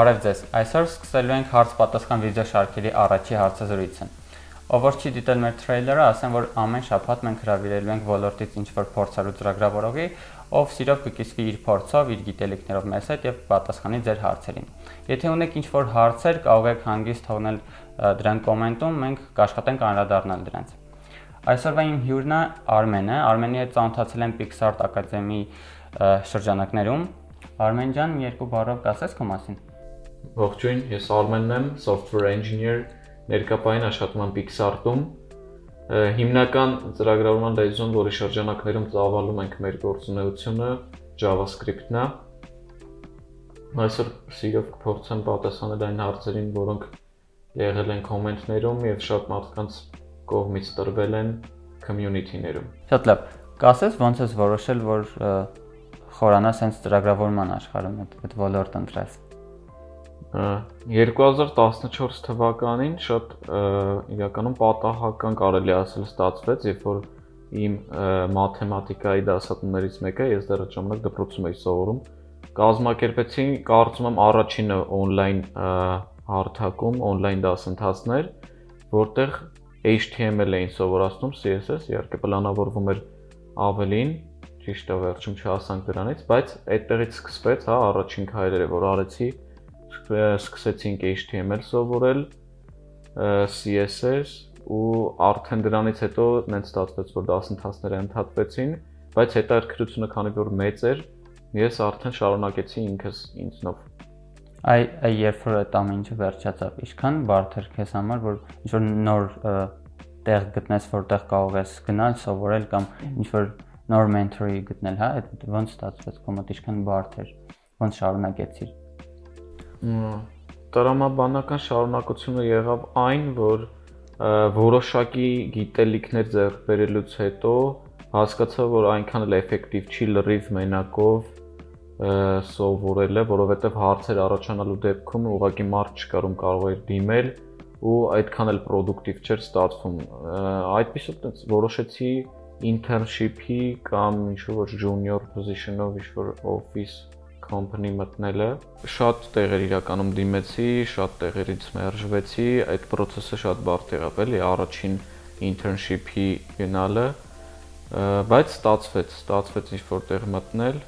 Բարև ձեզ։ Այսօր սկսելու ենք հարց-պատասխան վիդեոշարքերի առաջի հարցազրույցը։ Ով որ չի դիտել մեր թրեյլերը, ասեմ, որ ամեն շաբաթ մենք հրավիրելու ենք ոլորտից ինչ-որ փորձառու ծրագրավորողի, ով սիրով կկիսվի իր փորձով, իր գիտելիքներով մեզ հետ եւ պատասխանի ձեր հարցերին։ Եթե ունեք ինչ-որ հարցեր, կարող եք հանգիստ թողնել դրանք կոմենտում, մենք կաշխատենք անդրադառնալ դրանց։ Այսօրվա իմ հյուրն է Արմենը։ Արմենի հետ ծանոթացել եմ Pixart Academy շրջանակներում։ Արմեն ջան, երկու բառով կասես քո մասին։ Ողջույն, ես Արմենն եմ, software engineer, ներկապային աշխատում եմ Pixart-ում։ Հիմնական ծրագրավորման լեզուն, որի շրջանակներում ծավալում ենք մեր գործունեությունը, JavaScript-ն է։ Այսօր սիրով կփորձեմ պատասխանել այն հարցերին, որոնք եղել են կոմենտներում եւ շատ մարդկանց կողմից տրվել են community-ներում։ Շատ լավ։ Կասես ոնց ես որոշել, որ խորանաս հենց ծրագրավորման աշխարհում այդ ոլորտ ընտրես։ 2014 թվականին շատ իրականում պատահական կարելի ասել ստացվեց, երբ որ իմ մաթեմատիկայի դասատուներից մեկը ես դեռ այդ ժամանակ դպրոցում էի սովորում, կազմակերպեցի, կարծում եմ առաջինը on-line հարթակում, on-line դասընթացներ, որտեղ HTML էին սովորացնում, CSS, իհարկե պլանավորվում էր ավելին, ճիշտ է վերջում չհասանք դրանից, բայց այդտեղից սկսվեց, հա, առաջին քայլերը, որ արեցի, սկսեցինք HTML սովորել, CSS ու արդեն դրանից հետո նենց ստացվեց, որ դասընթացները ընդհատվեցին, բայց հետաքրքրությունը քանի որ մեծ էր, ես արդեն շարունակեցի ինքս ինձնով այ այ երբ որ այդ ամեն ինչը վերջացավ, ինչքան բարդ էր քեզ համար, որ ինչ որ նոր տեղ գտնես, որտեղ կարող ես գնալ, սովորել կամ ինչ որ նոր մենթորի գտնել, հա, այդ ոնց ստացվեց, կոմոդ ինչքան բարդ էր, ոնց շարունակեցիր տրամաբանական շարունակությունը եղավ այն, որ որոշակի գիտելիքներ ձեռք բերելուց հետո հասկացա, որ այնքան էլ էֆեկտիվ չի լրիվ մենակով սովորելը, որովհետև հարցեր առաջանալու դեպքում ուղղակի մարդ չկար ում կարող էր դիմել ու այդքան էլ պրոդուկտիվ չէր ստացվում։ Այդպես որոշեցի internship-ի կամ ինչ որ junior position-ով ինչ որ office company մտնելը շատ տեղեր իրականում դիմեցի, շատ տեղերից մերժվեցի, այդ process-ը շատ բարդ եղավ, էլի առաջին internship-ի գնալը, բայց ստացվեց, ստացվեց ինչ որտեղ մտնել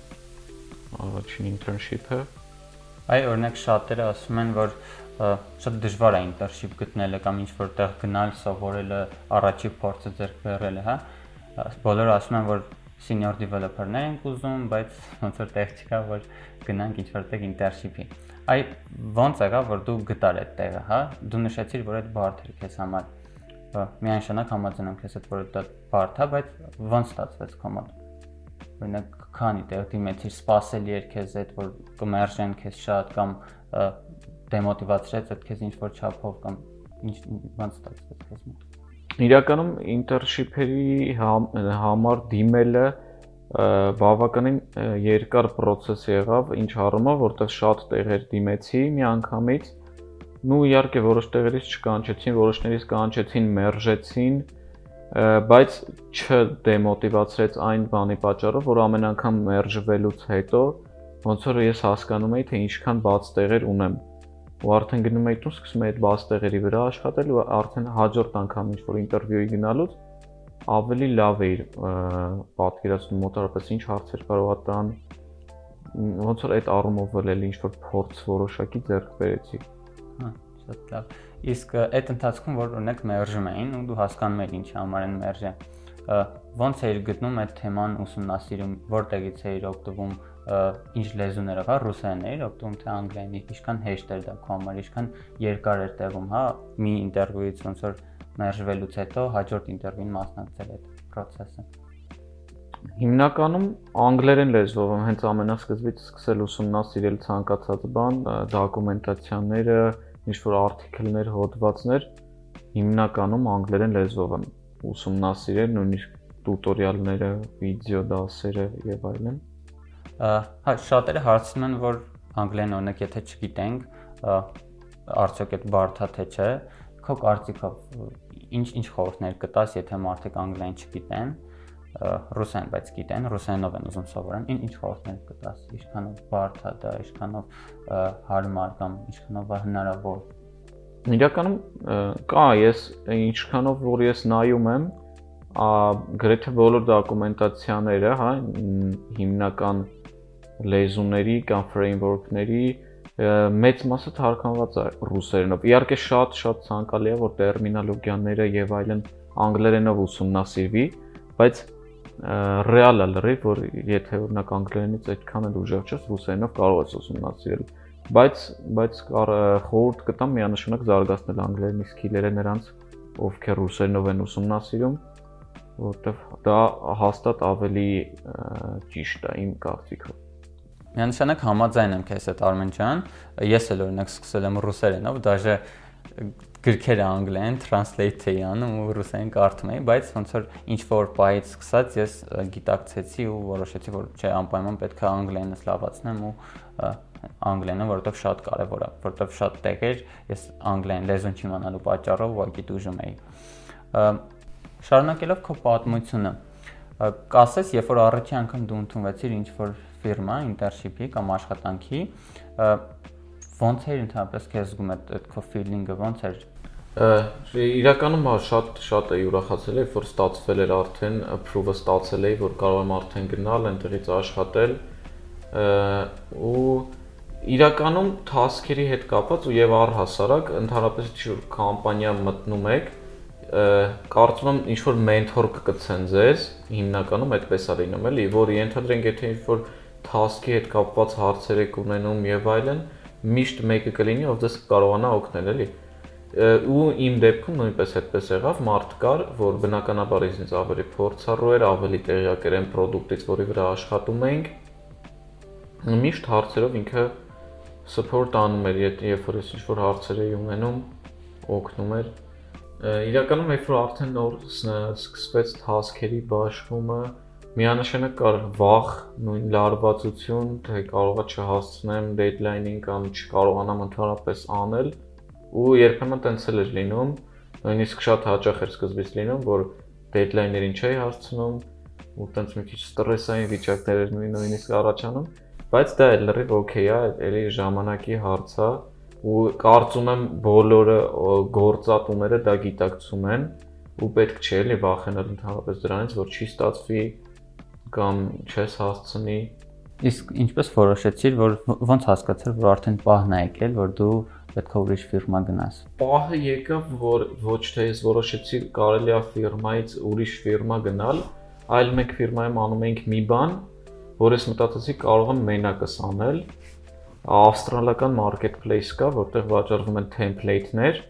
առաջին internship-ը։ Այ օրինակ շատերը ասում են, որ շատ դժվար է internship գտնելը կամ ինչ որտեղ գնալ, սովորելը, առաջի փորձը ձեռք բերելը, հա։ Բոլորը ասում են, որ senior developer-ներ ենք ուզում, բայց ոնց որ տեղ չկա, որ գնանք ինչ որտեղ internship-ի։ Այ ոնց եղա, որ դու գտար այդ տեղը, հա? Դու նշեցիր, որ այդ բարդ էր քեզ համար։ Միանշանակ համաձայնում քեզ այդ որ դա բարդ է, բայց ոնց ստացվեց քո մոտ։ Օրինակ, քանի տեղ դիմեցիր, սпасել էր քեզ այդ որ կմերժեն քեզ շատ կամ դեմոտիվացրեց այդ քեզ ինչ որ չափով կամ ինչ ոնց ստացվեց քեզ մոտ իրականում ինտերշիփերի համար դիմելը բավականին երկար process եղավ, ինչ առումով, որտեղ շատ տեղեր դիմեցի մի անգամից։ Ну, իհարկե որոշ տեղերից չկանչեցին, որոշներից կանչեցին, մերժեցին, բայց չդեմոտիվացրեց այն բանի պատճառով, որ ամեն անգամ մերժվելուց հետո ոնց որ ես հասկանում էի, թե ինչքան բաց տեղեր ունեմ ու արդեն գնում էի տուն, սկսում էի այդ բաց տեղերի վրա աշխատել ու արդեն հաջորդ անգամ ինչ որ ինտերվյուի գնալուց ավելի լավ էի պատկերացնում մոտարապես ինչ հարցեր կարողա տան ոնց որ այդ առումով էլ ինչ որ փորձ որոշակի ձեռք բերեցի հա շատ լավ իսկ այդ ընթացքում որ օրինակ մերժում էին ու դու հասկանում ես ինչի համար են մերժը ոնց էիր գտնում այդ թեման ուսումնասիրում որտեղից էիր օգտվում ինչ լեզուներով, հա, ռուսերեն էր օգտվում թե անգլերենի, ինչքան հեշտ էր դա քո համար, ինչքան երկար էր տևում, հա, մի ինտերվյուից ոնց որ մերժվելուց հետո հաջորդ ինտերվյուին մասնակցել այդ process-ը։ Հիմնականում անգլերեն լեզվով եմ հենց ամենասկզբից սկսել ուսումնասիրել ցանկացած բան, դոկումենտացիաները, ինչ որ արտիկլներ, հոդվածներ հիմնականում անգլերեն լեզվով եմ ուսումնասիրել, նույնիսկ տուտորիալները, վիդեո դասերը եւ այլն։ Հա, շատերը հարցնում են, որ անգլերեն օրինակ եթե չգիտենք, արդյոք այդ բարդ է թե չէ։ Քո կարծիքով ինչ ինչ խորհուրդներ կտաս, եթե մարդիկ անգլերեն չգիտեն ռուսեն, բայց գիտեն, ռուսերենով են ուզում սովորեն, ին ինչ խորհուրդներ կտաս, ինչքանով բարդ է դա, ինչքանով հարմար կամ ինչքանով հնարավոր։ Իրականում կա, ես ինչքանով որ ես նայում եմ, գրեթե բոլոր դոկումենտացիաները, հա, հիմնական լեզուների կամ framework-ների մեծ մասը թարգմանված է ռուսերենով։ Իհարկե շատ-շատ ցանկալի է, որ տերմինոլոգիաները եւ այլն անգլերենով ուսումնասիրվի, բայց ռեալ է լրիվ, որ եթե օրինակ անգլերենից այդքան էլ ուժեղ չես, ռուսերենով կարող ես ուսումնասիրել։ Բայց բայց խորհուրդ կտամ միանշանակ զարգացնել անգլերենի սկիլերը նրանց, ովքեր ռուսերենով են ուսումնասիրում, որովհետև դա հաստատ ավելի ճիշտ է իմ կարծիքով։ Միանշանակ համաձայն եմ քեզ հետ Արմեն ջան։ Ես էլ օրինակ սկսել եմ ռուսերենով, դաժե գրքերը անգլերեն translate էի անում ու ռուսերեն կարդում էի, բայց ոնց որ ինչ որ բայից սկսած ես գիտակցեցի ու որոշեցի, որ չէ, անպայման պետք է անգլերենը սլավացնեմ ու անգլերենը, որովհետև շատ կարևոր է, որովհետև շատ տեղեր ես անգլերեն լեզուն չիմանալու պատճառով ուղղակի դժում էի։ Շարունակելով քո պատմությունը, կասես, երբ որ առաջի անգամ դու ընդունվեցիր ինչ որ ֆիրմա, ինտերնշիպի կամ աշխատանքի, ոնց էր ընդհանրապես քեզ զգում այդ այդ քո ֆիլինգը, ոնց էր? Իրականում հա շատ շատ է ուրախացել, երբ որ ստացվել էր արդեն approve-ը ստացել էի, որ կարող եմ արդեն գնալ, այնտեղից աշխատել ու իրականում task-երի հետ կապված ու եւ առհասարակ ընդհանրապես ինչ որ կամպանիա մտնում եք, կարծում եմ ինչ որ մենթոր կգցեն ձեզ, հիմնականում այդպես է լինում էլի, որ ենթադրենք եթե ինչ որ task-ի հետ կապված հարցեր եք ունենում եւ այլն, միշտ մեկը կլինի, ով ձեզ կարողանա օգնել, էլի ու իմ դեպքում նույնպես այդպես եղավ, մարդ կար, որ բնականաբար ինձ ավելի փորձառու էր, ավելի տեղյակ էր այն product-ից, որի վրա աշխատում էինք։ Միշտ հարցերով ինքը support անում էր, երբ որ ես ինչ-որ հարցեր էի ունենում, օգնում էր։ Իրականում երբ որ արդեն նոր սկսվեց task-երի բաշխումը, միանշանակ կար վախ, նույն լարվածություն, թե կարողա չհասցնեմ deadline-ին կամ չկարողանամ ընդհանրապես անել ու երբեմն տենց էլ էր լինում, նույնիսկ շատ հաճախ էր սկզբից լինում, որ deadline-ներին չէի հասցնում ու տենց մի քիչ ստրեսային վիճակներ էր նույնիսկ առաջանում, բայց դա էլ լրիվ օքեյ է, էլի ժամանակի հարց է ու կարծում եմ բոլորը գործատուները դա գիտակցում են ու պետք չէ էլի վախենալ ընդհանրապես դրանից, որ չի ստացվի կամ չես հասցնի Իսկ ինչպես որոշեցիր, որ ոնց հասկացար, որ արդեն պահն է եկել, որ դու պետք է ուրիշ ֆիրմա գնաս։ Պահը եկավ, որ ոչ թե ես որոշեցի կարելի է ֆիրմայից ուրիշ ֆիրմա գնալ, այլ մենք ֆիրմայում անում էինք մի բան, որ ես մտածեցի կարող եմ մենակս անել։ Ավստրալիական marketplace կա, որտեղ վաճառվում են template-ներ,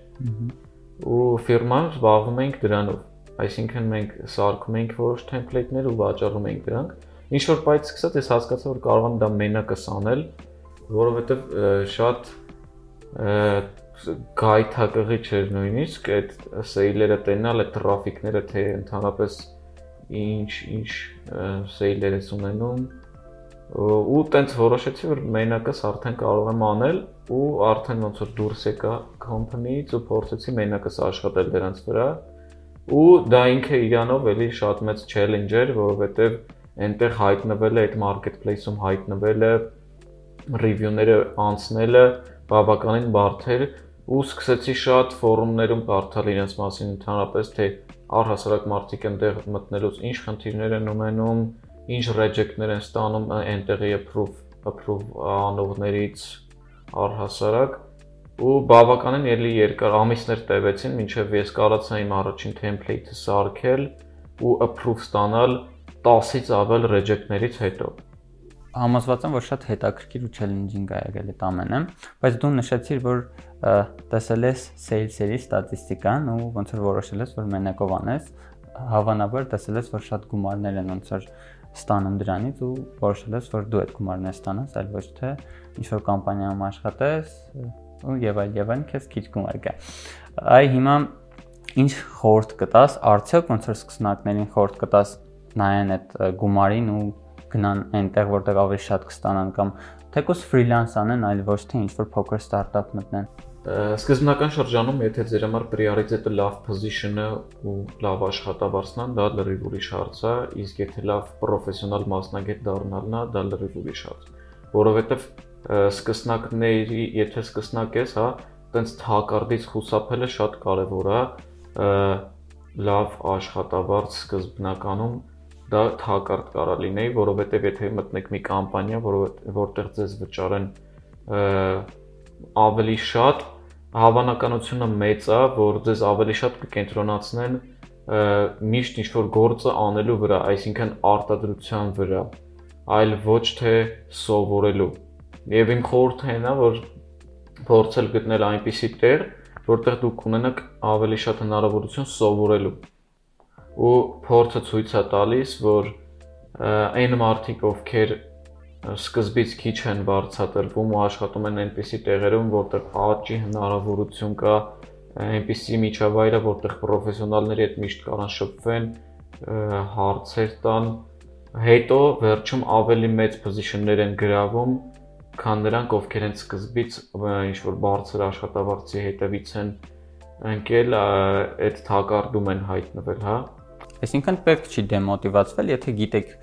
ու ֆիրման զբաղվում ենք դրանով։ Այսինքն մենք սարքում ենք որոշ template-ներ ու վաճառում ենք դրանք։ Ինչ որ բայց սկսած ես հասկացա, որ կարող եմ դա մենակս անել, որովհետև շատ գայթակղի չէր նույնիսկ այդ սեյլերը տենալ, այդ տրաֆիկները թե ընդհանրապես ինչ ինչ սեյլեր ես ունենում ու տենց որոշեցի որ մենակս արդեն կարող եմ անել ու արդեն ոնց որ դուրս եկա company-ից ու փորձեցի մենակս աշխատել դրանց վրա ու դա ինքը իրանով էլի շատ մեծ challenge էր որովհետև այնտեղ հայտնվել է այդ marketplace-ում հայտնվելը review-ները անցնելը բավականին բարդ էր ու սկսեցի շատ ֆորումներում կարդալ իրենց մասին ընդհանրապես թե առհասարակ մարդիկ այնտեղ մտնելուց ինչ խնդիրներ են ունենում, ինչ reject-ներ են ստանում այնտեղի approve approve անողներից առհասարակ ու բավականին ելի երկար ամիսներ տևեցին մինչև ես կարողացա իմ առաջին template-ը սարքել ու approve ստանալ 10-ից ավել reject-ներից հետո համոզված եմ, որ շատ հետաքրքիր ու challenging է եղել այդ ամենը, բայց դու նշեցիր, որ տեսել ես sales-երի ստատիստիկան ու ոնց որ որոշել ես, որ մենակով անես, հավանաբար տեսել ես, որ շատ գումարներ են ոնց որ ստանում դրանից ու որոշել ես, որ դու այդ գումարները ստանաս, այլ ոչ թե ինչ որ կամպանիայում աշխատես ու եւ այլ եւ այլ քեզ քիչ գումար կա։ Այ հիմա ինչ խորտ կտաս, արդյոք ոնց որ սկսնակներին խորտ կտաս նայեն այդ գումարին ու գնան այնտեղ, որտեղ ավելի շատ կստանան կամ թեկուզ ֆրիլանս անեն, այլ ոչ թե ինչ-որ փոքր ստարտափ մտնեն։ Սկզբնական շրջանում, եթե ձեր համար priority-ը լավ position-ը ու լավ աշխատավարձն է, դա լրիվ ուրիշ հարց է, իսկ եթե լավ պրոֆեսիոնալ մասնագետ դառնալն է, դա լրիվ ուրիշ հարց։ Որովհետև սկսնակների, եթե սկսնակ ես, հա, տենց թակարդից խուսափելը շատ կարևոր է, լավ աշխատավարձ սկզբնականում դա թակարդ կարա լինեի, որովհետև եթե մտնեք մի կամպանիա, որտեղ ձեզ վճարեն ավելի շատ հավանականությունը մեծ է, որ ձեզ ավելի շատ կկենտրոնացնեն միշտ ինչ որ գործը անելու վրա, այսինքն արտադրության վրա, այլ ոչ թե սովորելու։ Եվ իմ խորհուրդն է, որ փորձել գտնել այնպիսի տեղ, որտեղ դուք ունենաք ավելի շատ հնարավորություն սովորելու։ Ու փորձը ցույց է տալիս, որ այն մարդիկ, ովքեր սկզբից քիչ են բարձրատրվում ու աշխատում են այնպիսի տեղերում, որտեղ աճի հնարավորություն կա, այնպիսի միջավայրը, որտեղ պրոֆեսիոնալների հետ միշտ կարան շփվեն, հարցեր տան, հետո վերջում ավելի մեծ պոզիցիոններ են գրավում, քան նրանք, ովքեր են սկզբից ինչ որ բարձր աշխատավարձի հետևից են ընկել, այդ թակարդում են հայտնվել, հա Այսինքն պետք չի դեմոտիվացվել, եթե գիտեք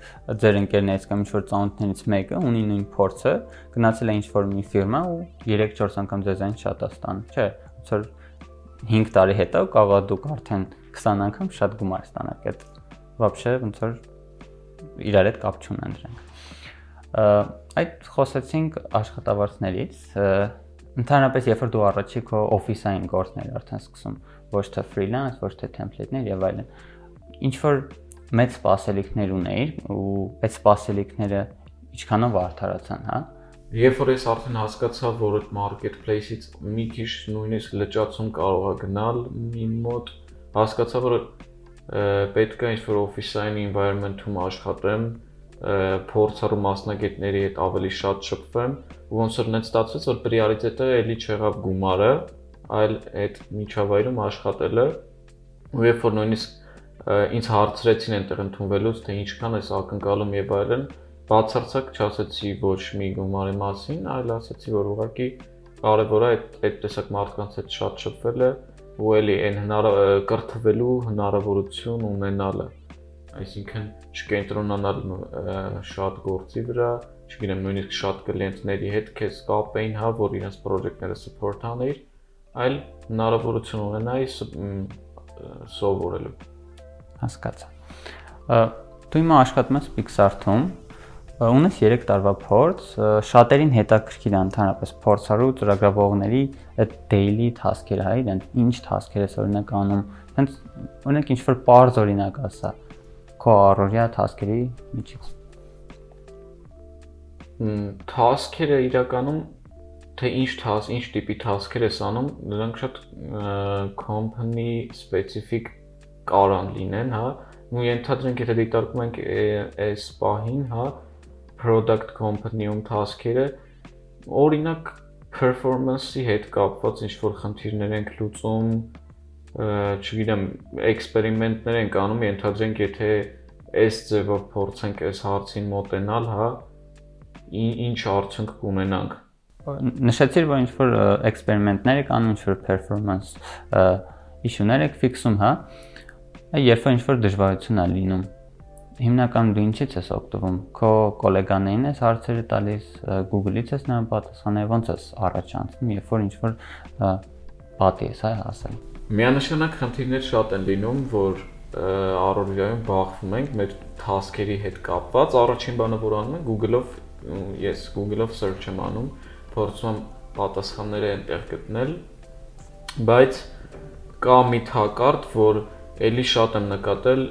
ձեր ընկերներից կամ ինչ-որ ծանոթներից մեկը ունի նույն փորձը, գնացել է ինչ-որ մի ֆիրմա ու 3-4 անգամ ձեզ այն շատ է ստանում, չէ՞։ Ոնց որ 5 տարի հետո կարող դուք արդեն 20 անգամ շատ գումար ստանաք այդ вообще ոնց որ իրար հետ կապ չունեն դրանք։ Այդ խոսեցինք աշխատավարձներից, ընդհանրապես երբ որ դու առաջի քո օֆիսային գործներ արդեն սկսում, ոչ թե ֆրիլանս, ոչ թե թեմպլեյթներ եւ այլն ինչ որ մեծ սպասելիքներ ունեիր ու այդ սպասելիքները ինչքանով արդարացան, հա։ Երբ որ ես արդեն հասկացա, որ այդ marketplace-ից մի քիչ նույնիսկ լճացում կարող է գնալ իմ մոտ, հասկացա, որ պետք է ինչ-որ office-ային environment-ում աշխատեմ, փորձառու մասնագետների հետ ավելի շատ շփվեմ, ոնց որ նենց ստացվեց, որ priority-ը էլի չեղավ գումարը, այլ այդ միջավայրում աշխատելը, ու երբ որ նույնիսկ ինձ հարցրեցին այնտեղ ընդունվելուց, թե ինչքան ես ակնկալում եւ այլն, բացարձակ չասեցի ոչ մի գումարի մասին, այլ ասեցի, որ ուղղակի կարևոր է այդ այդ տեսակ մարդկանց հետ շատ շփվելը ու էլի այն հնար կրթվելու հնարավորություն ունենալը այսինքն չկենտրոնանալ շատ գործի վրա, չգիտեմ, նույնիսկ շատ կլիենտների հետ քեզ կապեին, հա, որ իրենց պրոջեկտները support անեիր, այլ հնարավորություն ունենայի սովորելու հասկացա։ Դու հիմա աշխատում ես Pixar-ում, ունես 3 տարվա փորձ, շատերին հետաքրքիր է ընդհանրապես փորձարու ծրագրավորողների այդ daily task-երը, հա, իրեն ինչ task-եր ես օրինակ անում, հենց օրինակ ինչ որ parz օրինակ ասա քո առօրյա task-երի միջից։ Task-երը իրականում թե ինչ task, ինչ տիպի task-եր ես անում, նրանք շատ company specific կարան լինեն, հա, ու ենթադրենք եթե դիտարկում ենք այս պահին, հա, product company-ում task-երը օրինակ performance-ի հետ կապված ինչ որ խնդիրներ ենք լուծում, չգիտեմ, էքսպերիմենտներ ենք անում, ենթադրենք եթե այս ձևով փորձենք այս հարցին մոտենալ, հա, ինչ արդյունք կունենանք։ Նշեցիր, որ ինչ որ էքսպերիմենտներ եք անում, ինչ որ performance issue-ներ եք ֆիքսում, հա, Երբ որ ինչ-որ դժվարություն է լինում, հիմնականում դու ինչից ես օգտվում։ Քո գոլեգաներին ես հարցերը տալիս, Google-ից ես նրան պատասխանել, ոնց ես առաջ անցնում, երբ որ ինչ-որ պատի ես այ հասել։ Միանշանակ խնդիրներ շատ են լինում, որ առօրյայում բախվում ենք մեր task-երի հետ կապված։ Առաջին բանը, որ անում եմ, Google-ով ես Google-ով search եմ անում, փորձում եմ պատասխանները այնտեղ գտնել, բայց կա մի թակարդ, որ Էլի շատ եմ նկատել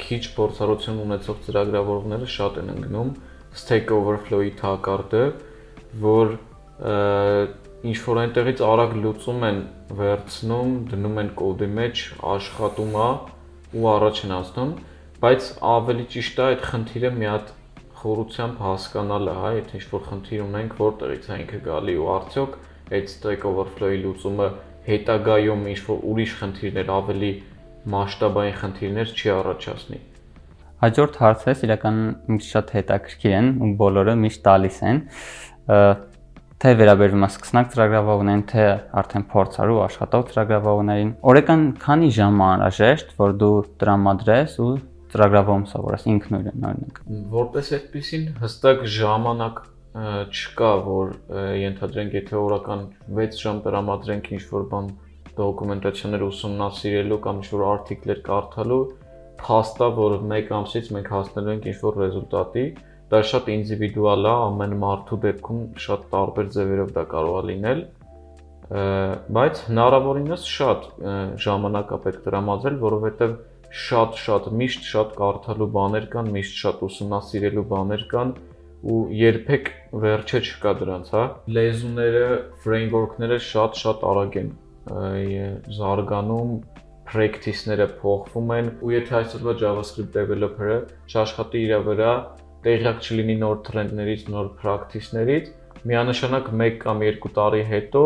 քիչ փորձառություն ունեցող ծրագրավորողները շատ են ընկնում Stack Overflow-ի թակարդը, որ ինչ որ այնտեղից արագ լուծում են վերցնում, դնում են կոդի մեջ, աշխատում է ու առաջ են անցնում, բայց ավելի ճիշտ է այդ խնդիրը մի հատ խորությամբ հասկանալը, հա, եթե ինչ-որ խնդիր ունենք, որտեղից է ինքը գալի ու արդյոք այդ Stack Overflow-ի լուծումը հետագայում ինչ-որ ուրիշ խնդիրներ ավելի մասշտաբային խնդիրներ չի առաջացնի։ Հաջորդ հարցերս իրականում ինձ շատ հետաքրքիր են ու բոլորը միշտ տալիս են։ թե վերաբերվում է սկսնակ ծրագրավորողներին, թե արդեն փորձարու աշխատող ծրագրավորողներին։ Օրեկան քանի ժամ անհրաժեշտ, որ դու տրամադրես ու ծրագրավորում սովորես ինքնուրույն օրինակ։ Որպես այդպեսին հստակ ժամանակ չկա, որ ենթադրենք, եթե օրական 6 ժամ տրամադրենք ինչ-որ բան դոկումենտացիաներ ուսումնասիրելու կամ ինչ-որ արտիկլեր կարդալու, փաստա, որ 1 ամսից մենք հասնելու ենք ինչ-որ ռեզուլտատի, դա շատ ինդիվիդուալ է, ամեն մարդու դեպքում շատ տարբեր ձևերով դա կարող է լինել, բայց հնարավորինս շատ ժամանակ է պետք տրամադրել, որովհետև շատ-շատ միշտ շատ կարդալու բաներ կան, միշտ շատ ուսումնասիրելու բաներ կան ու երբեք վերջը չկա դրանց, հա։ Լեզուները, framework-ները շատ-շատ արագ են զարգանում, practice-ները փոխվում են ու եթե այսօրվա JavaScript developer-ը չաշխատի իր վրա, տեղյակ չլինի նոր տրենդներից, նոր practice-ներից, միանշանակ 1 կամ 2 տարի հետո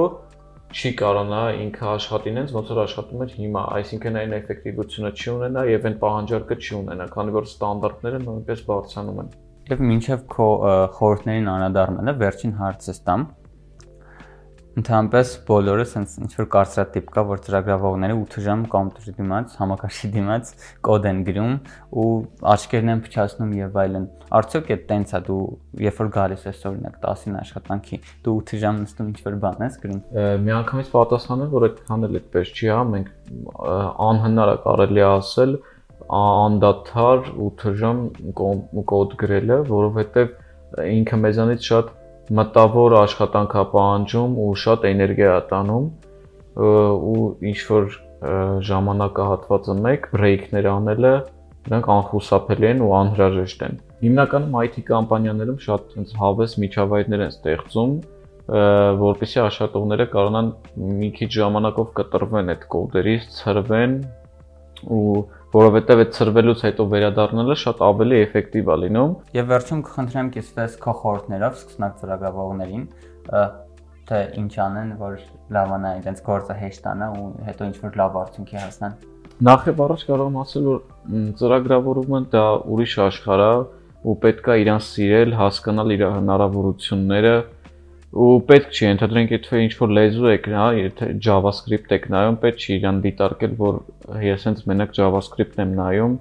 չի կարողանա ինքը աշխատին այնց ոնց որ աշխատում էր հիմա, այսինքն այն էֆեկտիվությունը չի ունենա եւ այն պահանջարկը չի ունենա, քանի որ ստանդարտները նույնպես բարձրանում են։ Եվ մինչև քո խորհուրդներին անդրադառնալը վերջին հարցս տամ, Ընդհանրապես բոլորը sense ինչ որ կարծրատիպ կա, որ ծրագրավորողները 8 ժամ կոմպյուտերի դիմաց, համակարգչի դիմաց կոդ են գրում ու աչքերն են փչացնում եւ այլն։ Արդյոք այդ տենց է դու երբ որ գալիս ես օրինակ 10-ին աշխատանքի, դու 8 ժամ նստում ինչ որ բան ես գրում։ Միանգամից պատասխանը, որ այդքան էլ այդպես չի, հա, մենք անհնար է կարելի ասել անդադար 8 ժամ կոդ գրելը, որովհետեւ ինքը մեզանից շատ մտավոր աշխատանք է պահանջում ու շատ էներգիա է տանում ու ինչ որ ժամանակահատվածը մեկ բրեյքներ անելը դրանք անխուսափելի են ու անհրաժեշտ են։ Հիմնականում IT կամպանիաներում շատ այնց հավես միջավայրներ են ստեղծում, որպեսզի աշխատողները կարողանան մի քիչ ժամանակով կտրվեն այդ կոդերից, ծրվեն ու որովհետև այդ ծրվելուց հետո վերադառնալը շատ ավելի էֆեկտիվ է լինում։ Եվ վերջում կխնդրեմ կիսվես քո խորհուրդներով սկսնակ ծրագրավորողներին, թե ինչ անեն, որ լավանա իրենց գործը հեշտանա ու հետո ինչ որ լավ արդյունքի հասնան։ Նախ եւ առաջ կարող եմ ասել, որ ծրագրավորումը դա ուրիշ աշխարհ է ու պետքա իրան սիրել, հասկանալ իր հնարավորությունները, ու պետք չի ընդհանրենք եթե ինչ որ լեզու եք, հա, եթե JavaScript եք նայում, պետք չի իրան դիտարկել, որ ես հենց մենակ JavaScript-ն եմ նայում,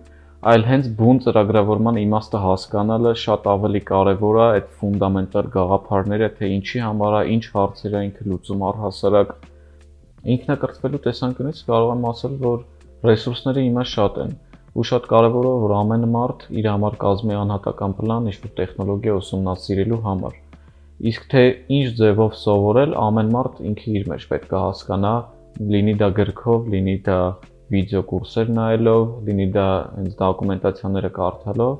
այլ հենց բուն ծրագրավորման իմաստը հասկանալը շատ ավելի կարևոր է այդ ֆունդամենտալ գաղափարները, թե ինչի համար է, ինչ հարցեր է ինքը լուծում առհասարակ ինքնակրթվելու տեսանկյունից կարող եմ ասել, որ ռեսուրսները հիմա շատ են ու շատ կարևոր է որ ամեն մարդ իր համար կազմի անհատական պլան ինչ-որ տեխնոլոգիա ուսումնասիրելու համար Իսկ թե ինչ ձևով սովորել, ամեն մարդ ինքը իր մեջ պետք է հասկանա, լինի դա գրքով, լինի դա վիդեո կուրսեր նայելով, լինի դա հենց դոկումենտացիաները կարդալով,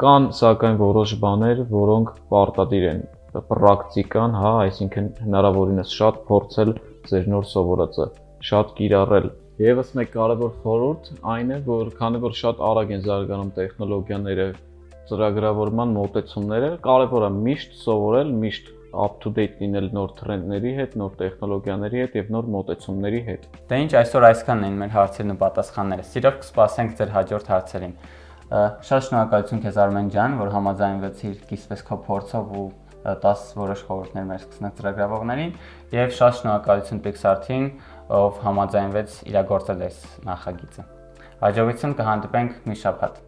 կան սակայն որոշ բաներ, որոնք պարտադիր են պրակտիկան, հա, այսինքն հնարավորինս շատ փորձել ձեր նոր սովորածը, շատ կիրառել։ Եվս մեկ կարևոր խորհուրդ այն է, որ քանի որ շատ արագ են զարգանում տեխնոլոգիաները, ծրագրավորման մոտեցումները կարևոր է միշտ սովորել, միշտ up to date լինել նոր տրենդների հետ, նոր տեխնոլոգիաների հետ եւ նոր մոտեցումների հետ։ Դե ինչ այսօր այսքանն էին մեր հարցերն ու պատասխանները։ Սիրով կսպասենք ձեր հաջորդ հարցերին։ Շատ շնորհակալություն քեզ Արմեն ջան, որ համաձայնվեցիր կիսվես քո փորձով ու 10 որոշ խորհուրդներ մեր սկսնակ ծրագրավորողներին եւ շատ շնորհակալություն Pixar-թին, ով համաձայնվեց իրագործել այս նախագիծը։ Հաջողություն կհանդիպենք մի շաբաթ։